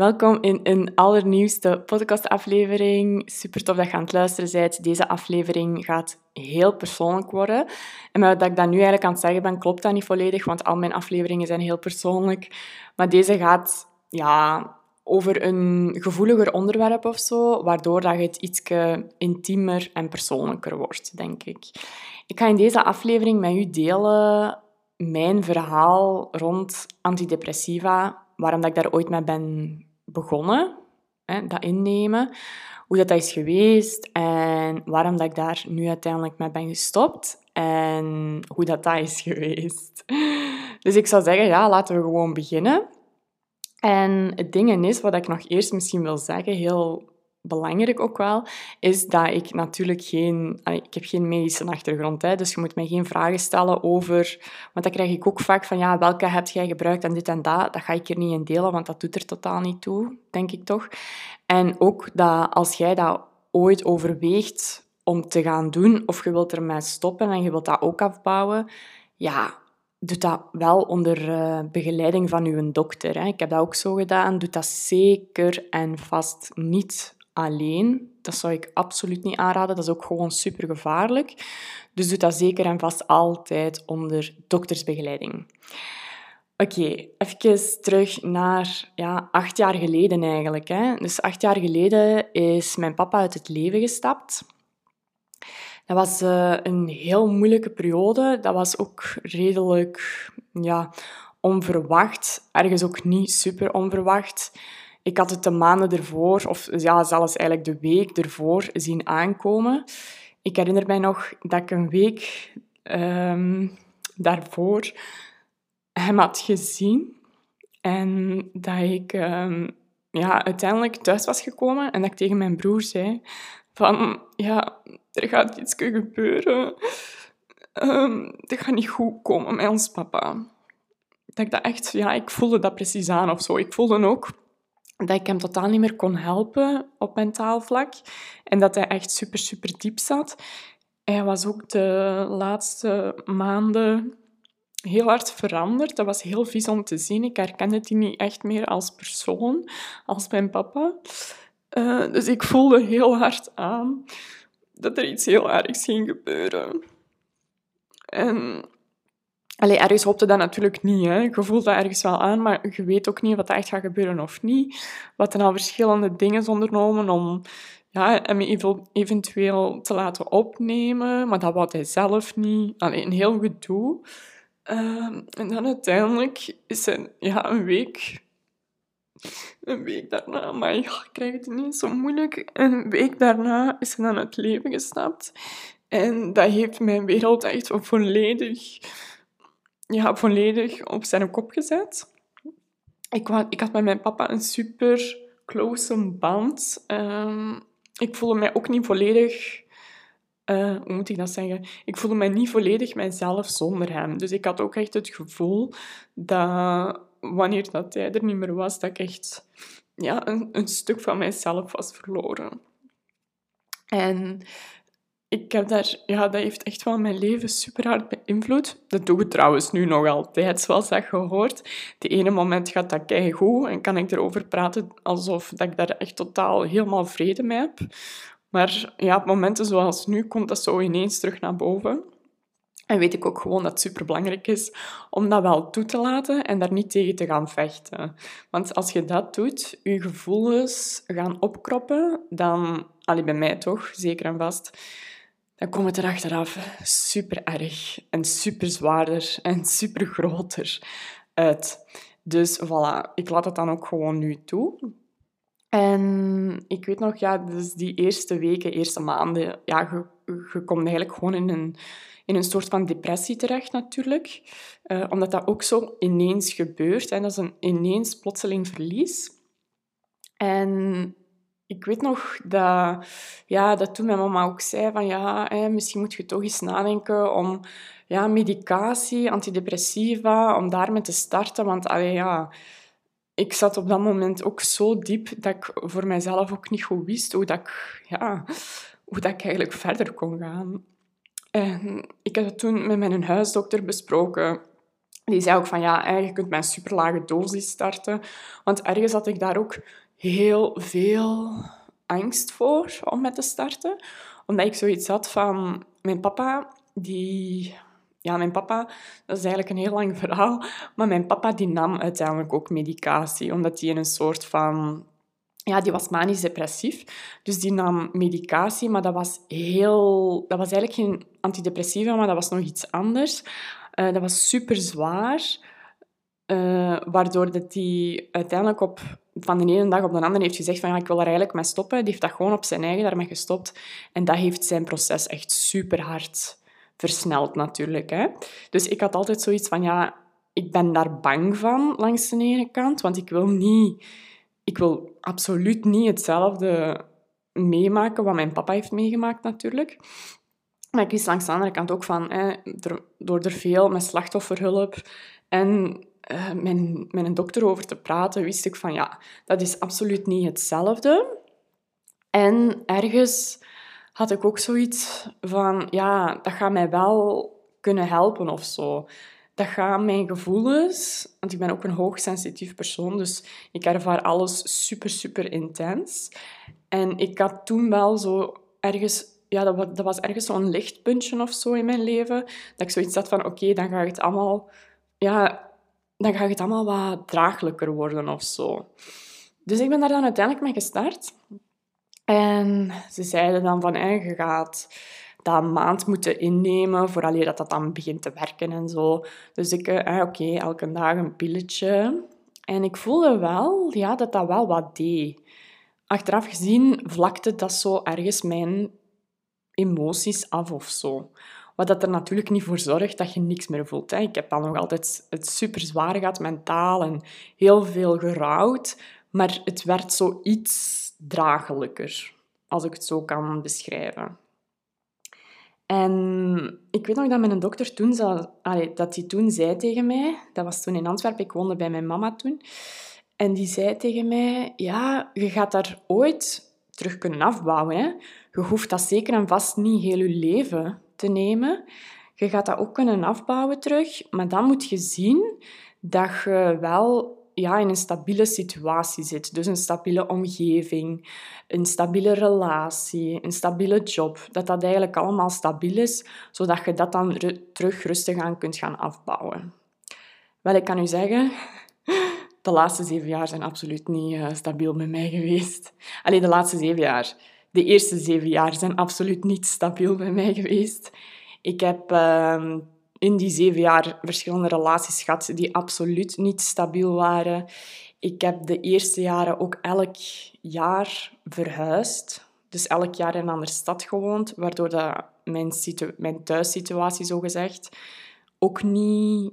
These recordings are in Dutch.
Welkom in een allernieuwste podcastaflevering. Super tof dat je aan het luisteren bent. Deze aflevering gaat heel persoonlijk worden. En wat ik dat nu eigenlijk aan het zeggen ben, klopt dat niet volledig, want al mijn afleveringen zijn heel persoonlijk. Maar deze gaat ja, over een gevoeliger onderwerp of zo, waardoor dat het iets intiemer en persoonlijker wordt, denk ik. Ik ga in deze aflevering met u delen mijn verhaal rond antidepressiva, waarom dat ik daar ooit mee ben begonnen, dat innemen, hoe dat, dat is geweest en waarom dat ik daar nu uiteindelijk mee ben gestopt en hoe dat, dat is geweest. Dus ik zou zeggen, ja, laten we gewoon beginnen. En het ding is, wat ik nog eerst misschien wil zeggen, heel belangrijk ook wel, is dat ik natuurlijk geen... Ik heb geen medische achtergrond, hè, dus je moet mij geen vragen stellen over... Want dan krijg ik ook vaak van, ja, welke heb jij gebruikt en dit en dat. Dat ga ik er niet in delen, want dat doet er totaal niet toe, denk ik toch. En ook dat als jij dat ooit overweegt om te gaan doen, of je wilt ermee stoppen en je wilt dat ook afbouwen, ja, doe dat wel onder uh, begeleiding van uw dokter. Hè. Ik heb dat ook zo gedaan. Doe dat zeker en vast niet alleen. Dat zou ik absoluut niet aanraden. Dat is ook gewoon super gevaarlijk. Dus doe dat zeker en vast altijd onder doktersbegeleiding. Oké, even terug naar ja, acht jaar geleden eigenlijk. Hè. Dus acht jaar geleden is mijn papa uit het leven gestapt. Dat was uh, een heel moeilijke periode. Dat was ook redelijk ja, onverwacht. Ergens ook niet super onverwacht. Ik had het de maanden ervoor, of ja, zelfs eigenlijk de week ervoor, zien aankomen. Ik herinner mij nog dat ik een week um, daarvoor hem had gezien. En dat ik um, ja, uiteindelijk thuis was gekomen en dat ik tegen mijn broer zei van... Ja, er gaat iets gebeuren. Um, het gaat niet goed komen met ons papa. Dat ik dat echt... Ja, ik voelde dat precies aan of zo. Ik voelde ook dat ik hem totaal niet meer kon helpen op mentaal vlak. En dat hij echt super, super diep zat. Hij was ook de laatste maanden heel hard veranderd. Dat was heel vies om te zien. Ik herkende die niet echt meer als persoon, als mijn papa. Uh, dus ik voelde heel hard aan dat er iets heel ergs ging gebeuren. En Allee, ergens hoopte dat natuurlijk niet. Hè. Je voelt dat ergens wel aan, maar je weet ook niet wat er echt gaat gebeuren of niet. Wat er al verschillende dingen ondernomen om ja, hem eventueel te laten opnemen, maar dat wou hij zelf niet. Allee, een heel gedoe. Uh, en dan uiteindelijk is hij ja, een week... Een week daarna, maar ik krijg het niet zo moeilijk. Een week daarna is hij dan het leven gestapt. En dat heeft mijn wereld echt volledig ja, volledig op zijn kop gezet. Ik, ik had met mijn papa een super close band. Um, ik voelde mij ook niet volledig... Uh, hoe moet ik dat zeggen? Ik voelde mij niet volledig mijzelf zonder hem. Dus ik had ook echt het gevoel dat wanneer dat hij er niet meer was, dat ik echt ja, een, een stuk van mijzelf was verloren. En ik heb daar, ja, dat heeft echt wel mijn leven super hard beïnvloed. Dat doe ik trouwens nu nog altijd, zoals dat gehoord. De ene moment gaat dat goed en kan ik erover praten alsof dat ik daar echt totaal helemaal vrede mee heb. Maar ja, op momenten zoals nu komt dat zo ineens terug naar boven. En weet ik ook gewoon dat het superbelangrijk is om dat wel toe te laten en daar niet tegen te gaan vechten. Want als je dat doet, je gevoelens gaan opkroppen, dan, allee, bij mij toch, zeker en vast, dan komt het er achteraf super erg en super zwaarder en super groter uit. Dus voilà, ik laat het dan ook gewoon nu toe. En ik weet nog, ja, dus die eerste weken, eerste maanden, ja, je, je komt eigenlijk gewoon in een, in een soort van depressie terecht natuurlijk. Uh, omdat dat ook zo ineens gebeurt. En dat is een ineens plotseling verlies. En ik weet nog dat, ja, dat toen mijn mama ook zei van ja, hè, misschien moet je toch eens nadenken om ja, medicatie, antidepressiva, om daarmee te starten. Want allee, ja, ik zat op dat moment ook zo diep dat ik voor mijzelf ook niet goed wist hoe, dat ik, ja, hoe dat eigenlijk verder kon gaan. En ik heb toen met mijn huisdokter besproken Die zei ook van, ja, je kunt met een superlage dosis starten. Want ergens had ik daar ook heel veel angst voor om met te starten. Omdat ik zoiets had van... Mijn papa, die... Ja, mijn papa, dat is eigenlijk een heel lang verhaal, maar mijn papa die nam uiteindelijk ook medicatie, omdat hij in een soort van ja, die was manisch depressief. Dus die nam medicatie, maar dat was heel... Dat was eigenlijk geen antidepressiva, maar dat was nog iets anders. Uh, dat was super zwaar. Uh, waardoor dat hij uiteindelijk op, van de ene dag op de andere heeft gezegd van ja, ik wil er eigenlijk mee stoppen. Die heeft dat gewoon op zijn eigen daarmee gestopt. En dat heeft zijn proces echt super hard versneld natuurlijk. Hè. Dus ik had altijd zoiets van ja, ik ben daar bang van langs de ene kant, want ik wil niet ik wil absoluut niet hetzelfde meemaken wat mijn papa heeft meegemaakt natuurlijk. Maar ik wist langs de andere kant ook van, hè, door er veel met slachtofferhulp en uh, met, met een dokter over te praten, wist ik van ja, dat is absoluut niet hetzelfde. En ergens had ik ook zoiets van, ja, dat gaat mij wel kunnen helpen of zo dat gaat mijn gevoelens, want ik ben ook een hoogsensitief persoon, dus ik ervaar alles super, super intens. En ik had toen wel zo ergens, ja, dat dat was ergens zo'n lichtpuntje of zo in mijn leven, dat ik zoiets had van, oké, dan ga het allemaal, ja, dan gaat het allemaal wat draaglijker worden of zo. Dus ik ben daar dan uiteindelijk mee gestart. En ze zeiden dan van, hey, je gaat dat maand moeten innemen vooraleer dat dat dan begint te werken en zo. Dus ik, eh, oké, elke dag een pilletje. En ik voelde wel ja, dat dat wel wat deed. Achteraf gezien vlakte dat zo ergens mijn emoties af of zo. Wat dat er natuurlijk niet voor zorgt dat je niks meer voelt. Hè. Ik heb dan nog altijd het super zwaar gehad mentaal en heel veel gerouwd. Maar het werd zo iets draaglijker, als ik het zo kan beschrijven. En ik weet nog dat mijn dokter toen, dat hij toen zei tegen mij, dat was toen in Antwerpen, ik woonde bij mijn mama toen, en die zei tegen mij, ja, je gaat daar ooit terug kunnen afbouwen. Hè? Je hoeft dat zeker en vast niet heel je leven te nemen. Je gaat dat ook kunnen afbouwen terug, maar dan moet je zien dat je wel ja, in een stabiele situatie zit. Dus een stabiele omgeving, een stabiele relatie, een stabiele job. Dat dat eigenlijk allemaal stabiel is, zodat je dat dan terug rustig aan kunt gaan afbouwen. Wel, ik kan u zeggen, de laatste zeven jaar zijn absoluut niet uh, stabiel met mij geweest. Alleen de laatste zeven jaar. De eerste zeven jaar zijn absoluut niet stabiel bij mij geweest. Ik heb... Uh, in die zeven jaar verschillende relaties gehad die absoluut niet stabiel waren. Ik heb de eerste jaren ook elk jaar verhuisd. Dus elk jaar in een andere stad gewoond, waardoor dat mijn, mijn thuissituatie, zogezegd, ook niet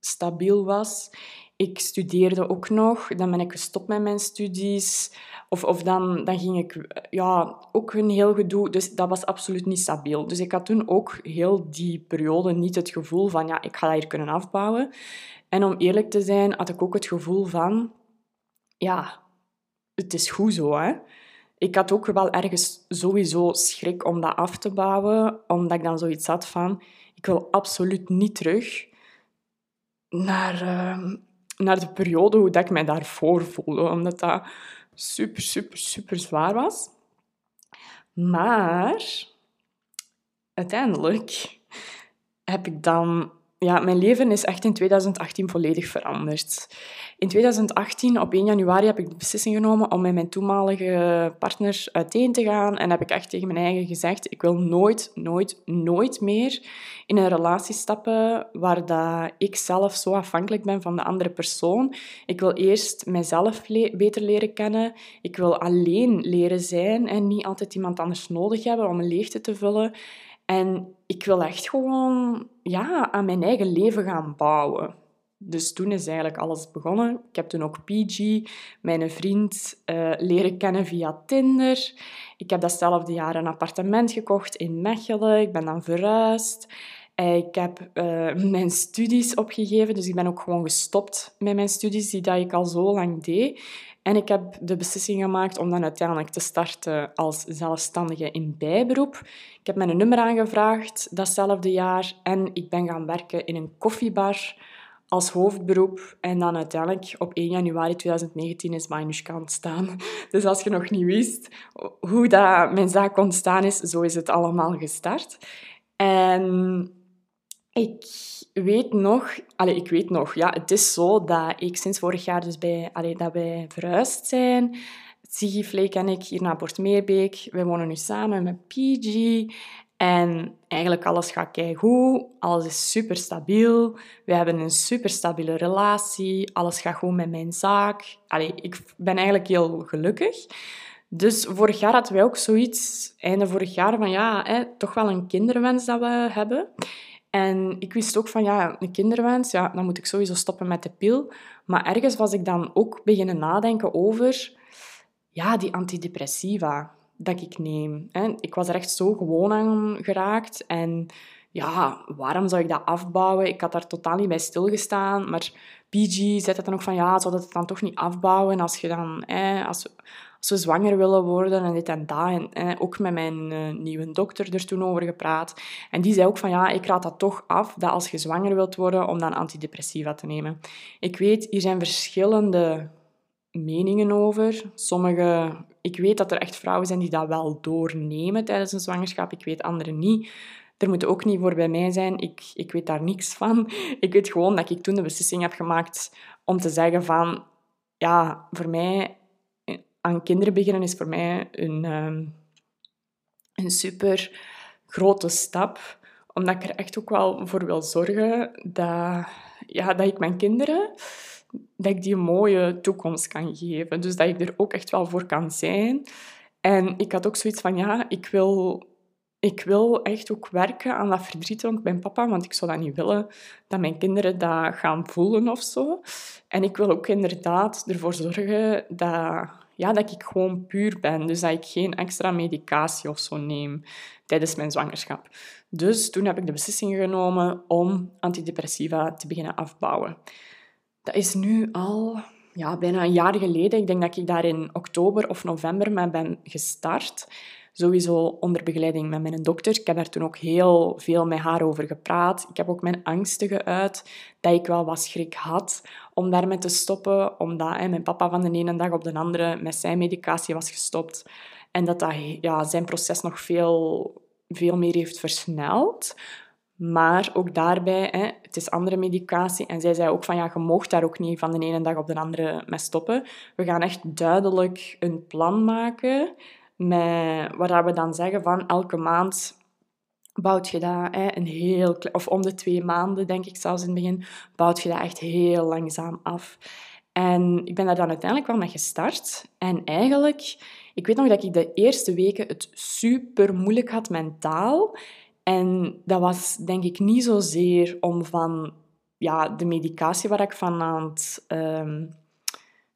stabiel was. Ik studeerde ook nog, dan ben ik gestopt met mijn studies. Of, of dan, dan ging ik ja, ook een heel gedoe. Dus dat was absoluut niet stabiel. Dus ik had toen ook heel die periode niet het gevoel van ja, ik ga dat hier kunnen afbouwen. En om eerlijk te zijn, had ik ook het gevoel van ja, het is goed zo. Hè? Ik had ook wel ergens sowieso schrik om dat af te bouwen, omdat ik dan zoiets had van ik wil absoluut niet terug naar, uh, naar de periode hoe dat ik mij daarvoor voelde. Omdat dat super, super, super zwaar was. Maar uiteindelijk heb ik dan... Ja, mijn leven is echt in 2018 volledig veranderd. In 2018, op 1 januari, heb ik de beslissing genomen om met mijn toenmalige partner uiteen te gaan. En heb ik echt tegen mijn eigen gezegd, ik wil nooit, nooit, nooit meer in een relatie stappen waar dat ik zelf zo afhankelijk ben van de andere persoon. Ik wil eerst mijzelf beter leren kennen. Ik wil alleen leren zijn en niet altijd iemand anders nodig hebben om een leegte te vullen. En ik wil echt gewoon ja, aan mijn eigen leven gaan bouwen. Dus toen is eigenlijk alles begonnen. Ik heb toen ook PG, mijn vriend, uh, leren kennen via Tinder. Ik heb datzelfde jaar een appartement gekocht in Mechelen. Ik ben dan verhuisd. Ik heb uh, mijn studies opgegeven, dus ik ben ook gewoon gestopt met mijn studies, die dat ik al zo lang deed. En ik heb de beslissing gemaakt om dan uiteindelijk te starten als zelfstandige in bijberoep. Ik heb mijn nummer aangevraagd datzelfde jaar en ik ben gaan werken in een koffiebar als hoofdberoep. En dan uiteindelijk op 1 januari 2019 is Manushka ontstaan. Dus als je nog niet wist hoe dat mijn zaak ontstaan is, zo is het allemaal gestart. En ik weet nog, allez, ik weet nog, ja, het is zo dat ik sinds vorig jaar dus bij, allez, dat wij verhuisd zijn. Siggy en ik hier naar Bortmeerbeek. Wij wonen nu samen met PG. En eigenlijk alles gaat goed, alles is super stabiel. We hebben een super stabiele relatie, alles gaat goed met mijn zaak. Allee, ik ben eigenlijk heel gelukkig. Dus vorig jaar hadden wij ook zoiets, einde vorig jaar, van ja, hè, toch wel een kinderwens dat we hebben. En ik wist ook van, ja, een kinderwens, ja, dan moet ik sowieso stoppen met de pil. Maar ergens was ik dan ook beginnen nadenken over, ja, die antidepressiva dat ik neem. Ik was er echt zo gewoon aan geraakt. En ja, waarom zou ik dat afbouwen? Ik had daar totaal niet bij stilgestaan. Maar PG zei het dan ook van, ja, zou dat het dan toch niet afbouwen als je dan... als, als zwanger willen worden en dit en dat. En ook met mijn uh, nieuwe dokter er toen over gepraat. En die zei ook van, ja, ik raad dat toch af, dat als je zwanger wilt worden, om dan antidepressiva te nemen. Ik weet, hier zijn verschillende meningen over. Sommige, ik weet dat er echt vrouwen zijn die dat wel doornemen tijdens een zwangerschap. Ik weet anderen niet. Er moet ook niet voor bij mij zijn. Ik, ik weet daar niks van. Ik weet gewoon dat ik toen de beslissing heb gemaakt om te zeggen van... Ja, voor mij... Aan kinderen beginnen is voor mij een, ehm, een super grote stap. Omdat ik er echt ook wel voor wil zorgen dat, ja, dat ik mijn kinderen dat ik die een mooie toekomst kan geven. Dus dat ik er ook echt wel voor kan zijn. En ik had ook zoiets van, ja, ik wil, ik wil echt ook werken aan dat verdriet rond mijn papa, want ik zou dat niet willen dat mijn kinderen dat gaan voelen of zo. En ik wil ook inderdaad ervoor zorgen dat, ja, dat ik gewoon puur ben. Dus dat ik geen extra medicatie of zo neem tijdens mijn zwangerschap. Dus toen heb ik de beslissing genomen om antidepressiva te beginnen afbouwen. Dat is nu al ja, bijna een jaar geleden. Ik denk dat ik daar in oktober of november mee ben gestart. Sowieso onder begeleiding met mijn dokter. Ik heb daar toen ook heel veel met haar over gepraat. Ik heb ook mijn angsten geuit, dat ik wel wat schrik had om daarmee te stoppen. Omdat hè, mijn papa van de ene dag op de andere met zijn medicatie was gestopt. En dat dat ja, zijn proces nog veel, veel meer heeft versneld. Maar ook daarbij, hè, het is andere medicatie. En zij zei ook van, ja, je mocht daar ook niet van de ene dag op de andere mee stoppen. We gaan echt duidelijk een plan maken, met, waar we dan zeggen van, elke maand bouwt je dat hè, een heel... Of om de twee maanden, denk ik zelfs in het begin, bouwt je dat echt heel langzaam af. En ik ben daar dan uiteindelijk wel mee gestart. En eigenlijk, ik weet nog dat ik de eerste weken het super moeilijk had mentaal. En dat was denk ik niet zozeer om van ja, de medicatie waar ik van aan het...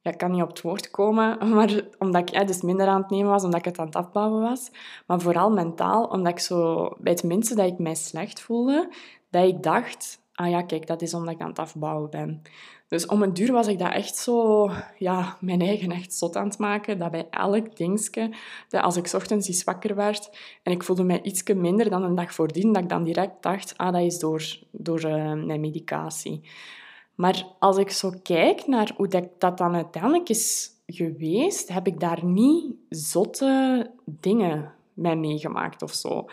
ja, ik kan niet op het woord komen, maar omdat ik dus minder aan het nemen was, omdat ik het aan het afbouwen was. Maar vooral mentaal, omdat ik zo bij het minste dat ik mij slecht voelde, dat ik dacht, ah ja, kijk, dat is omdat ik aan het afbouwen ben. Dus om een duur was ik dat echt zo, ja, mijn eigen echt zot aan het maken. Dat bij elk dingetje, dat als ik ochtends iets wakker werd en ik voelde mij iets minder dan een dag voordien, dat ik dan direct dacht, ah, dat is door, door uh, mijn medicatie. Maar als ik zo kijk naar hoe dat, dat dan uiteindelijk is geweest, heb ik daar niet zotte dingen mee meegemaakt of zo.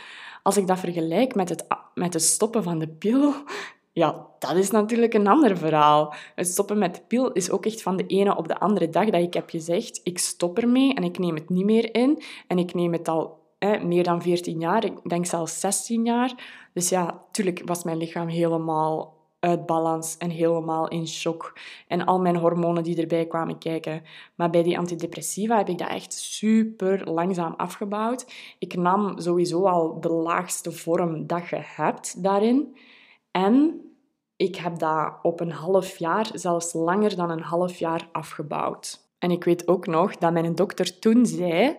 Als ik dat vergelijk met het, met het stoppen van de pil, ja, dat is natuurlijk een ander verhaal. Het stoppen met de pil is ook echt van de ene op de andere dag dat ik heb gezegd, ik stop ermee en ik neem het niet meer in. En ik neem het al meer dan 14 jaar, ik denk zelfs 16 jaar. Dus ja, natuurlijk was mijn lichaam helemaal uit balans en helemaal in shock. En al mijn hormonen die erbij kwamen kijken. Maar bij die antidepressiva heb ik dat echt super langzaam afgebouwd. Ik nam sowieso al de laagste vorm dat je hebt daarin. En ik heb dat op een half jaar, zelfs langer dan een half jaar, afgebouwd. En ik weet ook nog dat mijn dokter toen zei,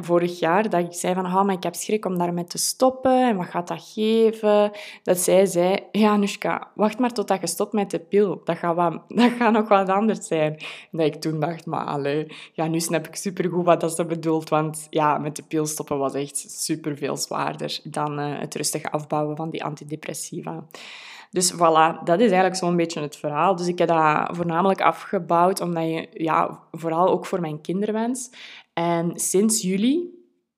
vorig jaar, dat ik zei van, oh, maar ik heb schrik om daarmee te stoppen en wat gaat dat geven? Dat zij zei, ja, Nushka, wacht maar totdat je stopt met de pil. Dat gaat, wat, dat gaat nog wat anders zijn. En dat ik toen dacht, maar allee, ja, nu snap ik supergoed wat dat ze bedoelt, want ja, met de pil stoppen was echt super veel zwaarder dan uh, het rustige afbouwen van die antidepressiva. Dus voilà, dat is eigenlijk zo'n beetje het verhaal. Dus ik heb dat voornamelijk afgebouwd omdat je, ja, vooral ook voor mijn kinderwens. En sinds juli,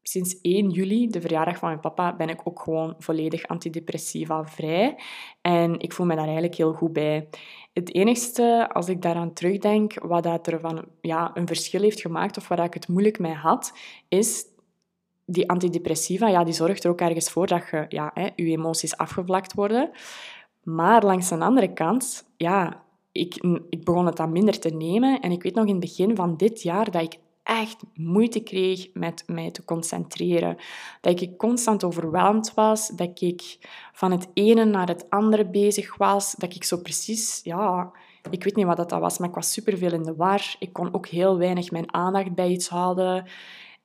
sinds 1 juli, de verjaardag van mijn papa, ben ik ook gewoon volledig antidepressiva vrij. En ik voel me daar eigenlijk heel goed bij. Het enigste, als ik daaraan terugdenk, wat dat er van ja, een verschil heeft gemaakt of waar ik het moeilijk mee had, is die antidepressiva, ja, die zorgt er ook ergens voor dat je, ja, hè, je emoties afgevlakt worden. Maar langs de andere kant, ja, ik, ik begon het dan minder te nemen. En ik weet nog in het begin van dit jaar dat ik echt moeite kreeg met mij te concentreren. Dat ik constant overweldigd was, dat ik van het ene naar het andere bezig was, dat ik zo precies, ja, ik weet niet wat dat was, maar ik was superveel in de war. Ik kon ook heel weinig mijn aandacht bij iets houden.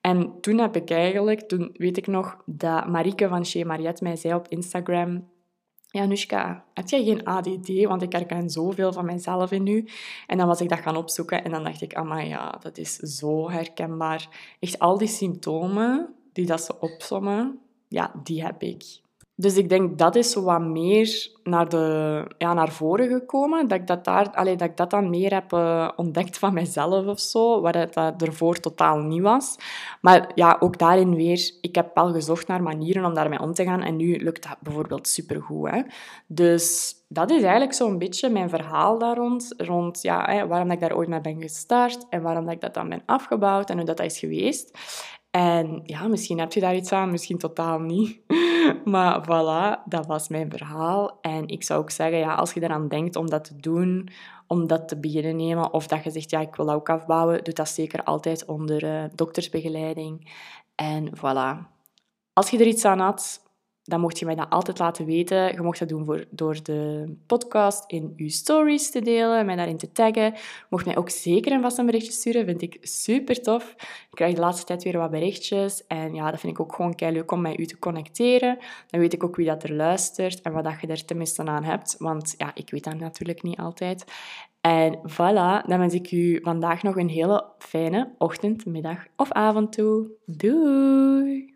En toen heb ik eigenlijk, toen weet ik nog, dat Marieke van Chez Mariette mij zei op Instagram ja, Nushka, heb jij geen ADD? Want ik herken zoveel van mijzelf in nu. En dan was ik dat gaan opzoeken en dan dacht ik, maar ja, dat is zo herkenbaar. Echt al die symptomen die dat ze opsommen, ja, die heb ik. Dus ik denk dat is wat meer naar, de, ja, naar voren gekomen. Dat ik dat, daar, allee, dat ik dat dan meer heb uh, ontdekt van mezelf of zo, waar het dat ervoor totaal niet was. Maar ja, ook daarin weer, ik heb wel gezocht naar manieren om daarmee om te gaan en nu lukt dat bijvoorbeeld supergoed. Hè? Dus dat is eigenlijk zo'n beetje mijn verhaal daar rond, rond ja, hè, waarom ik daar ooit mee ben gestart en waarom ik dat dan ben afgebouwd en hoe dat is geweest. En ja, misschien heb je daar iets aan, misschien totaal niet. Maar voilà, dat was mijn verhaal. En ik zou ook zeggen, ja, als je eraan denkt om dat te doen, om dat te beginnen nemen, of dat je zegt, ja, ik wil ook afbouwen, doe dat zeker altijd onder uh, doktersbegeleiding. En voilà. Als je er iets aan had, dan mocht je mij dat altijd laten weten. Je mocht dat doen voor, door de podcast in je stories te delen, mij daarin te taggen. Mocht mij ook zeker een vast een berichtje sturen, vind ik super tof. Ik krijg de laatste tijd weer wat berichtjes en ja, dat vind ik ook gewoon kei leuk om met u te connecteren. Dan weet ik ook wie dat er luistert en wat dat je er tenminste aan hebt, want ja, ik weet dat natuurlijk niet altijd. En voilà, dan wens ik u vandaag nog een hele fijne ochtend, middag of avond toe. Doei!